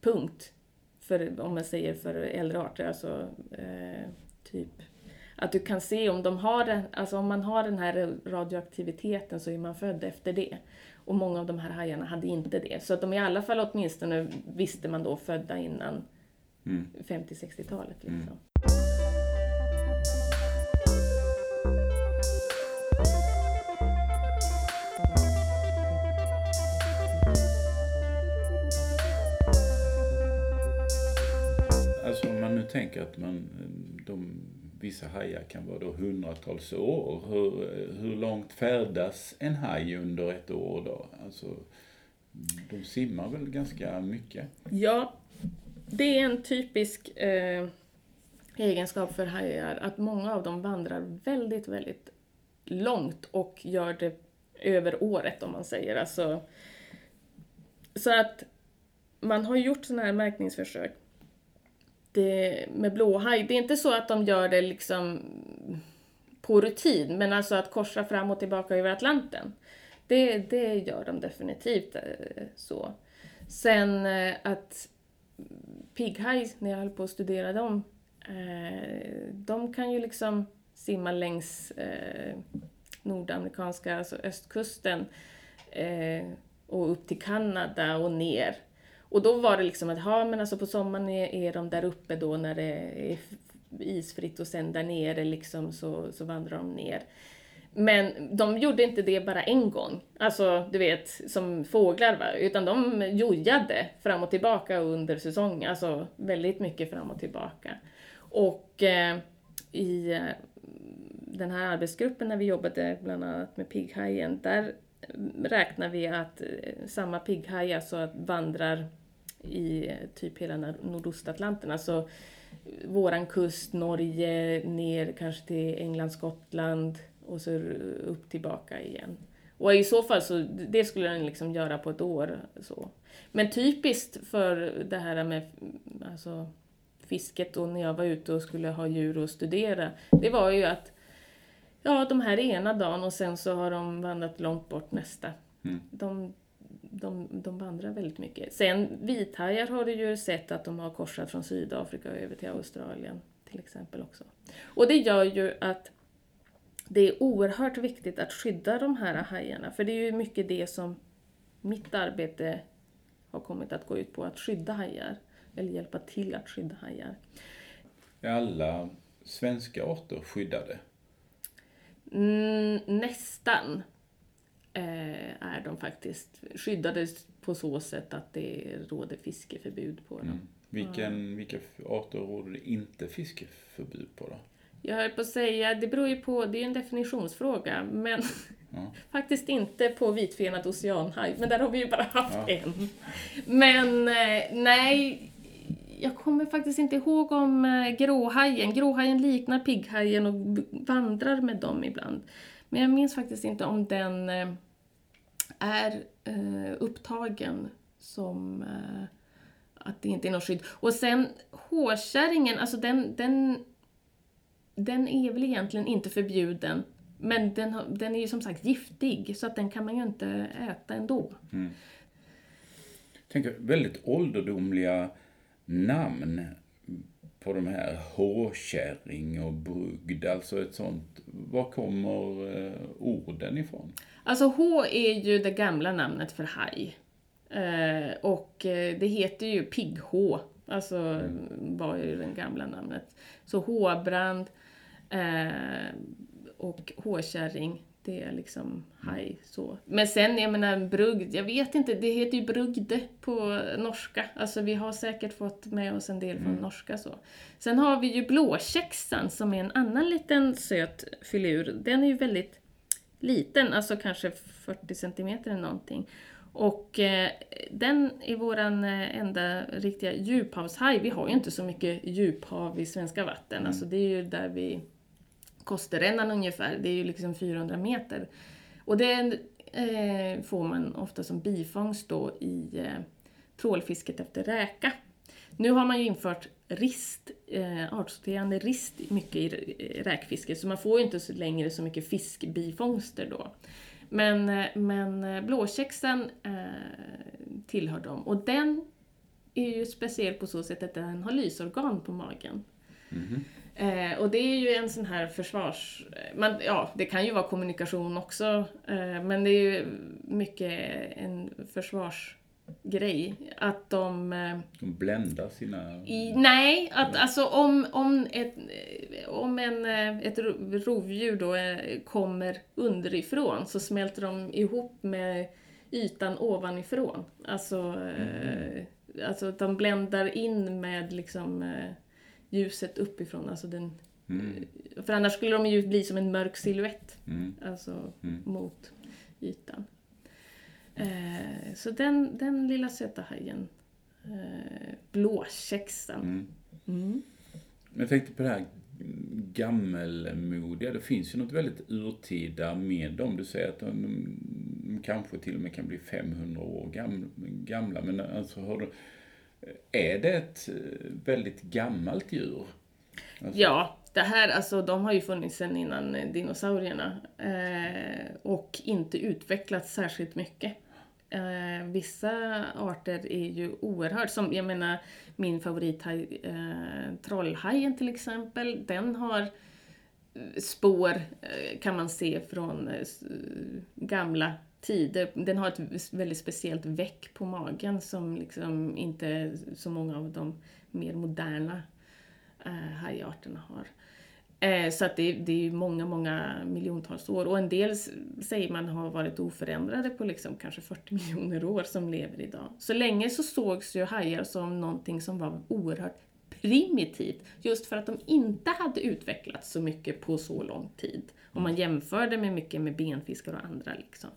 punkt, för, om man säger för äldre arter, alltså eh, typ att du kan se om de har den, alltså om man har den här radioaktiviteten så är man född efter det. Och många av de här hajarna hade inte det. Så att de i alla fall åtminstone visste man då födda innan mm. 50-60-talet. Liksom. Mm. Tänker att man, de vissa hajar kan vara då hundratals år. Hur, hur långt färdas en haj under ett år då? Alltså, de simmar väl ganska mycket? Ja, det är en typisk eh, egenskap för hajar att många av dem vandrar väldigt, väldigt långt och gör det över året om man säger. Alltså, så att man har gjort sådana här märkningsförsök det, med blåhaj, det är inte så att de gör det liksom på rutin, men alltså att korsa fram och tillbaka över Atlanten. Det, det gör de definitivt eh, så. Sen eh, att pigghaj, när jag höll på att studera dem, de kan ju liksom simma längs nordamerikanska, alltså östkusten och upp till Kanada och ner. Och då var det liksom att, ja men alltså på sommaren är, är de där uppe då när det är isfritt och sen där nere liksom så, så vandrar de ner. Men de gjorde inte det bara en gång, alltså du vet som fåglar va, utan de jojade fram och tillbaka under säsongen, alltså väldigt mycket fram och tillbaka. Och eh, i eh, den här arbetsgruppen när vi jobbade bland annat med pigghajen, där räknar vi att eh, samma pigghaj alltså vandrar i typ hela Nordostatlanten. Alltså våran kust, Norge, ner kanske till England, Skottland och så upp tillbaka igen. Och i så fall så, det skulle den liksom göra på ett år. Så. Men typiskt för det här med alltså, fisket och när jag var ute och skulle ha djur och studera, det var ju att ja, de här ena dagen och sen så har de vandrat långt bort nästa. Mm. De, de, de vandrar väldigt mycket. Sen vithajar har du ju sett att de har korsat från Sydafrika över till Australien till exempel också. Och det gör ju att det är oerhört viktigt att skydda de här hajarna, för det är ju mycket det som mitt arbete har kommit att gå ut på, att skydda hajar, eller hjälpa till att skydda hajar. Är alla svenska arter skyddade? Mm, nästan är de faktiskt skyddade på så sätt att det råder fiskeförbud på dem. Mm. Vilken, ja. Vilka arter råder det inte fiskeförbud på då? Jag höll på att säga, det beror ju på, det är en definitionsfråga, men *laughs* Faktiskt inte på vitfenad oceanhaj, men där har vi ju bara haft en. Men eh, nej, jag kommer faktiskt inte ihåg om eh, gråhajen. Gråhajen liknar pigghajen och vandrar med dem ibland. Men jag minns faktiskt inte om den eh, är eh, upptagen som eh, att det inte är något skydd. Och sen hårkärringen, alltså den, den, den är väl egentligen inte förbjuden. Men den, den är ju som sagt giftig, så att den kan man ju inte äta ändå. Mm. Jag tänker väldigt ålderdomliga namn på de här hårkärring och brugd, alltså ett sånt. Var kommer eh, orden ifrån? Alltså H är ju det gamla namnet för haj. Eh, och eh, det heter ju pigg-H. Alltså var ju det gamla namnet. Så H-brand eh, och H-kärring, det är liksom haj så. Men sen, jag menar brugd, jag vet inte, det heter ju brugde på norska. Alltså vi har säkert fått med oss en del från norska så. Sen har vi ju blåkäxan som är en annan liten söt filur. Den är ju väldigt liten, alltså kanske 40 centimeter eller någonting. Och eh, den är våran eh, enda riktiga djuphavshaj. Vi har ju inte så mycket djuphav i svenska vatten. Alltså det är ju där vi Kosterrännan ungefär, det är ju liksom 400 meter. Och det eh, får man ofta som bifångst då i eh, trålfisket efter räka. Nu har man ju infört rist, eh, artsorterande rist mycket i eh, räkfisket så man får ju inte så längre så mycket fiskbifångster då. Men, eh, men eh, blåkäxan eh, tillhör dem och den är ju speciell på så sätt att den har lysorgan på magen. Mm-hmm. Eh, och det är ju en sån här försvars... eh, Man, ja, det kan ju vara kommunikation också, eh, men det är ju mycket en försvarsgrej. Att de... Eh, De bländar sina... i, nej, att alltså om, om, ett, eh, om en, ett ro- rovdjur då kommer underifrån så smälter de ihop med ytan ovanifrån. Alltså, eh, alltså de bländar in med liksom ljuset uppifrån. Alltså den, För annars skulle de ju bli som en mörk silhuett. Mm. Alltså mot ytan. Eh, så den, den lilla söta hajen. Eh, blåkäxan. Mm. Mm. Jag tänkte på det här gammelmodiga. Det finns ju något väldigt urtida med dem. Du säger att de, de kanske till och med kan bli 500 år gam, gamla. Men alltså, har du, är det ett eh, väldigt gammalt djur? Alltså, Ja, det här, alltså de har ju funnits sedan innan eh, dinosaurierna. Eh, och inte utvecklats särskilt mycket. Eh, vissa arter är ju oerhört, som jag menar min favorithaj, eh, trollhajen till exempel, den har eh, spår kan man se från gamla tider. Den har ett väldigt speciellt väck på magen som liksom inte så många av de mer moderna eh, hajarterna har. Eh, så att det, det är ju många, många miljontals år. Och en del säger man har varit oförändrade på liksom kanske 40 miljoner år som lever idag. Så länge så sågs ju hajar som någonting som var oerhört primitivt. Just för att de inte hade utvecklats så mycket på så lång tid. Om man jämförde med mycket med benfiskar och andra. Liksom.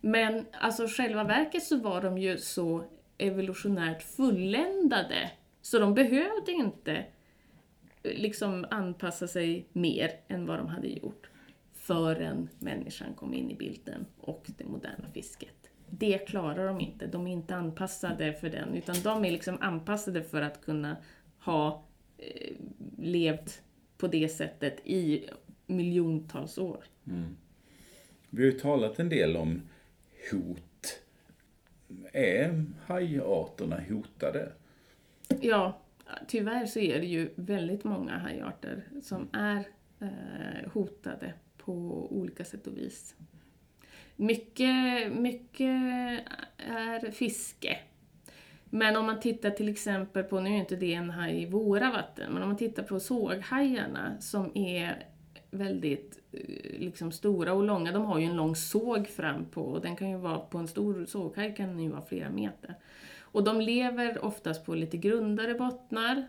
Men alltså själva verket så var de ju så evolutionärt fulländade. Så de behövde inte liksom anpassa sig mer än vad de hade gjort förrän människan kom in i bilden och det moderna fisket. Det klarar de inte. De är inte anpassade för den, utan de är liksom anpassade för att kunna ha eh, levt på det sättet i miljontals år. Vi har ju talat en del om hot. Är hajarterna hotade? Ja, tyvärr så är det ju väldigt många hajarter som är eh, hotade på olika sätt och vis. Mycket, mycket är fiske. Men om man tittar till exempel på, nu är inte det en haj i våra vatten, men om man tittar på såghajarna som är väldigt eh, liksom stora och långa. De har ju en lång såg fram på och den kan ju vara, på en stor såghaj kan den ju vara flera meter. Och de lever oftast på lite grundare bottnar,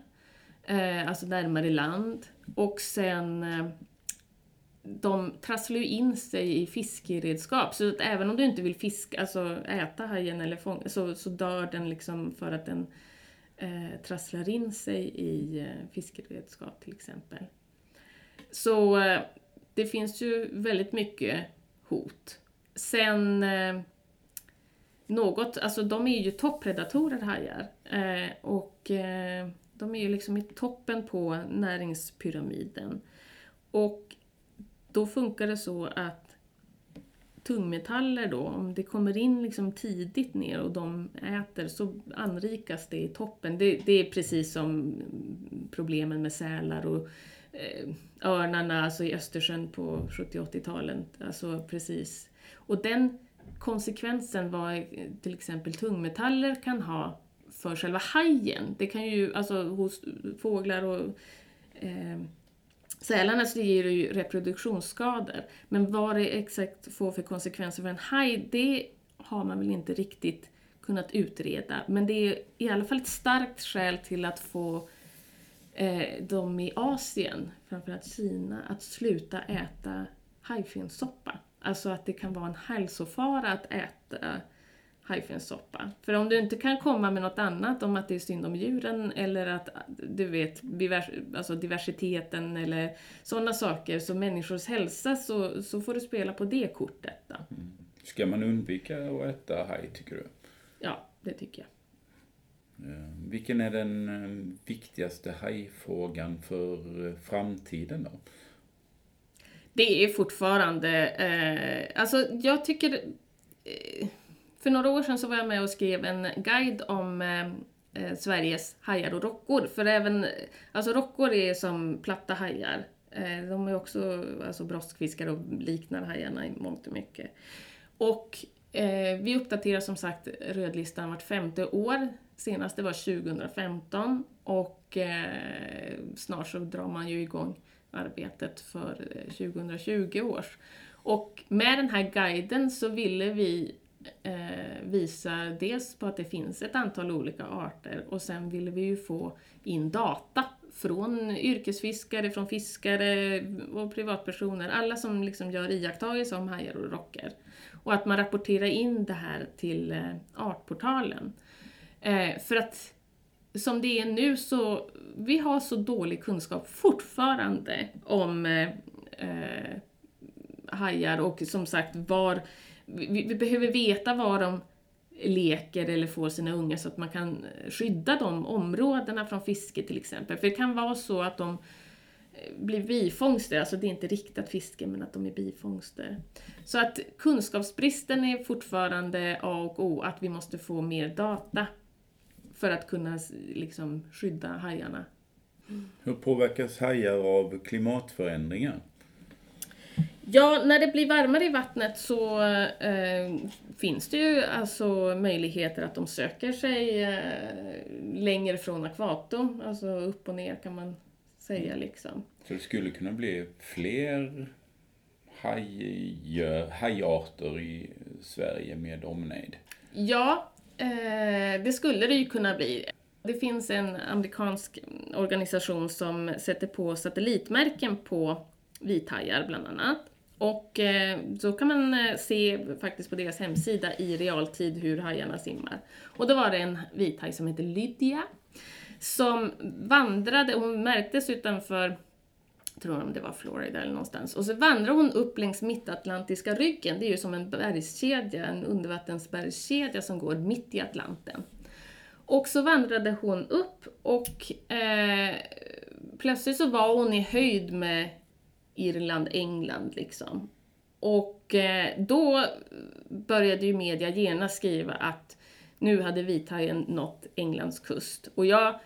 eh, alltså närmare land. Och sen eh, de trasslar ju in sig i fiskeredskap. Så att även om du inte vill fiska, alltså äta hajen eller fånga, så, så dör den liksom för att den eh, trasslar in sig i eh, fiskeredskap till exempel. Så eh, det finns ju väldigt mycket hot. Sen eh, något, alltså de är ju toppredatorer hajar. Eh, och eh, de är ju liksom i toppen på näringspyramiden. Och då funkar det så att tungmetaller då, om det kommer in liksom tidigt ner och de äter så anrikas det i toppen. Det, det är precis som problemen med sälar och eh, örnarna alltså i Östersjön på 70-80-talen. Alltså precis. Och den konsekvensen vad till exempel tungmetaller kan ha för själva hajen. Det kan ju, alltså hos fåglar och eh, sälarna så ger det ju reproduktionsskador. Men vad det exakt får för konsekvenser för en haj, det har man väl inte riktigt kunnat utreda. Men det är i alla fall ett starkt skäl till att få eh, de i Asien, framförallt Kina, att sluta äta hajfenssoppa. Alltså att det kan vara en hälsofara att äta hajfenssoppa. För om du inte kan komma med något annat om att det är synd om djuren eller att du vet divers, alltså diversiteten eller sådana saker, så människors hälsa, så, så får du spela på det kortet. Då. Mm. Ska man undvika att äta haj, tycker du? Ja, det tycker jag. Eh, vilken är den eh, viktigaste hajfrågan för eh, framtiden då? Det är fortfarande, eh, alltså jag tycker eh, för några år sedan så var jag med och skrev en guide om eh, eh, Sveriges hajar och rockor. För även, alltså rockor är som platta hajar. Eh, de är också alltså broskfiskar och liknar hajarna i mångt och mycket. Och eh, vi uppdaterar som sagt rödlistan vart femte år. Senast det var 2015 och eh, snart så drar man ju igång arbetet för eh, 2020 års. Och med den här guiden så ville vi eh, visar dels på att det finns ett antal olika arter och sen vill vi ju få in data från yrkesfiskare, från fiskare och privatpersoner, alla som liksom gör iakttagelser om hajar och rocker. Och att man rapporterar in det här till eh, Artportalen. Eh, för att som det är nu så, vi har så dålig kunskap fortfarande om eh, eh hajar och som sagt var vi, vi, behöver veta var de leker eller får sina ungar så att man kan skydda de områdena från fiske till exempel. För det kan vara så att de eh, blir bifångster, alltså det är inte riktat fiske men att de är bifångster. Så att kunskapsbristen är fortfarande A och O, att vi måste få mer data för att kunna liksom skydda hajarna. Hur påverkas hajar av klimatförändringar? Ja, när det blir varmare i vattnet så eh, finns det ju alltså möjligheter att de söker sig eh, längre från ekvatorn, alltså upp och ner kan man säga liksom. Så det skulle kunna bli fler haj, hajarter i Sverige med omnejd? Ja, eh, det skulle det ju kunna bli. Det finns en amerikansk organisation som sätter på satellitmärken på vithajar bland annat. Och eh, så kan man eh, se faktiskt på deras hemsida i realtid hur hajarna simmar. Och då var det en vithaj som hette Lydia som vandrade, hon märktes utanför tror om det var Florida eller någonstans. Och så vandrar hon upp längs mittatlantiska ryggen. Det är ju som en bergskedja, en undervattensbergskedja som går mitt i Atlanten. Och så vandrade hon upp och eh, plötsligt så var hon i höjd med Irland, England liksom. Och eh, då började ju media genast skriva att nu hade vithajen nått Englands kust. Och jag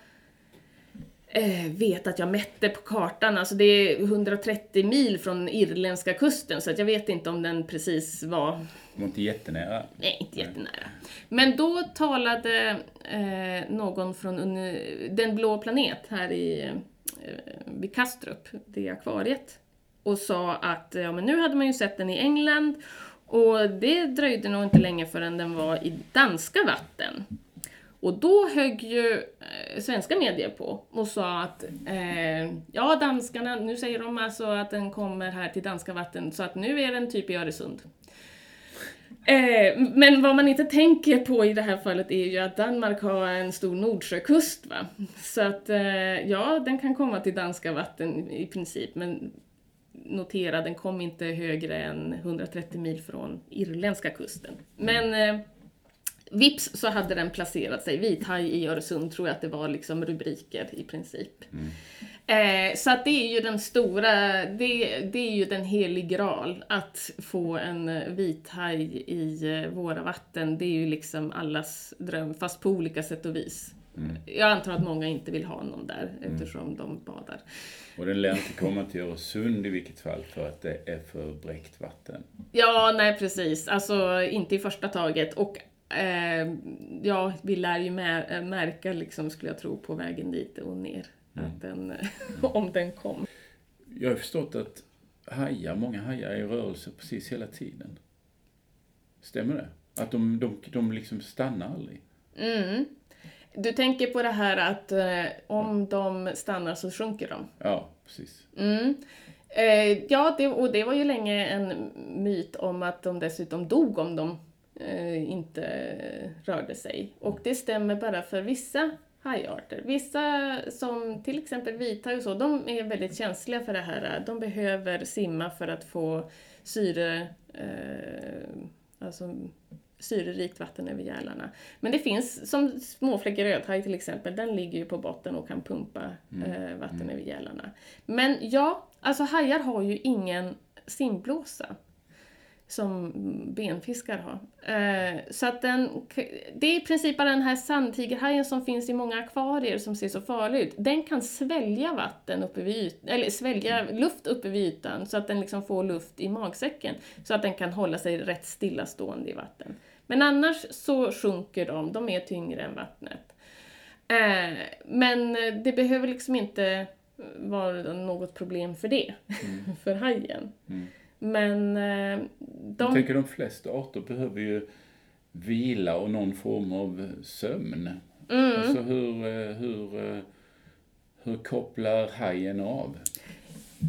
eh, vet att jag mätte på kartan, alltså det är 130 mil från irländska kusten, så att jag vet inte om den precis var... Det var inte jättenära? Nej, inte jättenära. Men då talade eh, någon från Den blå planet här i, eh, vid Kastrup, det akvariet och sa att ja, men nu hade man ju sett den i England och det dröjde nog inte länge förrän den var i danska vatten. Och då högg ju eh, svenska medier på och sa att eh, ja, danskarna, nu säger de alltså att den kommer här till danska vatten, så att nu är den typ i Öresund. Eh, men vad man inte tänker på i det här fallet är ju att Danmark har en stor Nordsjökust. Va? Så att eh, ja, den kan komma till danska vatten i princip, men notera, den kom inte högre än 130 mil från irländska kusten. Men eh, vips så hade den placerat sig. Vithaj i Öresund tror jag att det var liksom rubriker i princip. Mm. Eh, så att det är ju den stora, det, det är ju den helig graal. Att få en vithaj i eh, våra vatten, det är ju liksom allas dröm, fast på olika sätt och vis. Mm. Jag antar att många inte vill ha någon där mm. eftersom mm. de badar. Och den lär inte komma till Öresund i vilket fall för att det är för bräckt vatten. Ja, nej precis. Alltså inte i första taget. Och eh, ja, vi lär ju märka liksom, skulle jag tro, på vägen dit och ner. Mm. Att den, *laughs* om den kom. Jag har förstått att hajar, många hajar är i rörelse precis hela tiden. Stämmer det? Att de, de, de liksom stannar aldrig? Mm. Du tänker på det här att eh, om de stannar så sjunker de? Ja, precis. Mm. Eh, ja, det, och det var ju länge en myt om att de dessutom dog om de eh, inte rörde sig. Och det stämmer bara för vissa hajarter. Vissa som till exempel vithaj och så, de är väldigt känsliga för det här. De behöver simma för att få syre, eh, alltså syrerikt vatten över gälarna. Men det finns, som småfläckig rödhaj till exempel, den ligger ju på botten och kan pumpa mm. eh, vatten mm. över gälarna. Men ja, alltså hajar har ju ingen simblåsa som benfiskar har. Eh, så att den, det är i princip bara den här sandtigerhajen som finns i många akvarier som ser så farlig ut. Den kan svälja vatten uppe vid ytan, eller svälja luft uppe vid ytan så att den liksom får luft i magsäcken. Så att den kan hålla sig rätt stillastående i vatten. Men annars så sjunker de, de är tyngre än vattnet. Eh, men det behöver liksom inte vara något problem för det, mm. *laughs* för hajen. Mm. Men eh, de... Jag tänker de flesta arter behöver ju vila och någon form av sömn. Mm. Alltså hur, eh, hur, eh, hur kopplar hajen av?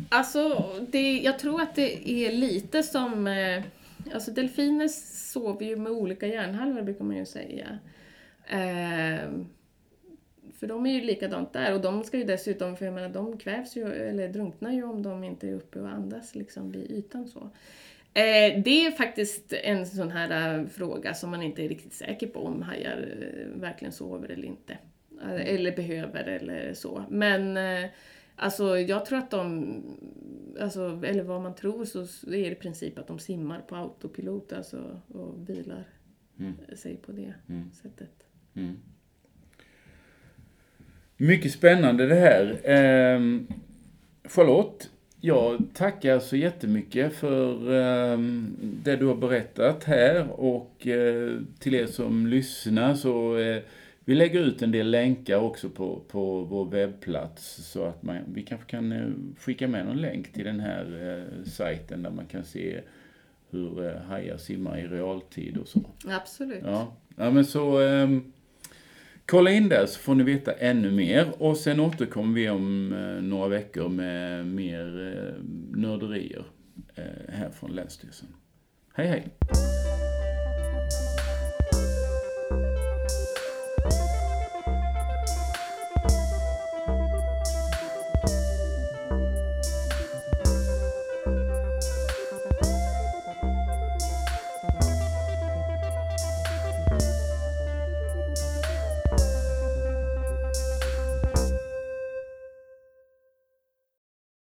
Alltså, det, jag tror att det är lite som... Alltså delfiner sover ju med olika hjärnhalvor brukar man ju säga. Eh, för de är ju likadant där och de ska ju dessutom, för jag menar de kvävs ju eller drunknar ju om de inte är uppe och andas liksom vid ytan så. Eh, det är faktiskt en sån här äh, fråga som man inte är riktigt säker på om hajar äh, verkligen sover eller inte. Äh, eller behöver eller så. Men alltså jag tror att de, alltså, eller vad man tror så är det i princip att de simmar på autopilot alltså, och vilar mm. sig på det mm. sättet. Mm. Mycket spännande det här. Eh, Charlotte, jag tackar så jättemycket för eh, det du har berättat här och eh, till er som lyssnar så eh, vi lägger ut en del länkar också på, på vår webbplats så att man, vi kanske kan eh, skicka med någon länk till den här eh, sajten där man kan se hur eh, hajar simmar i realtid och så. Absolut. Ja, ja men så ehm, Kolla in där så får ni veta ännu mer och sen återkommer vi om eh, några veckor med mer eh, nörderier eh, här från Länsstyrelsen. Hej hej!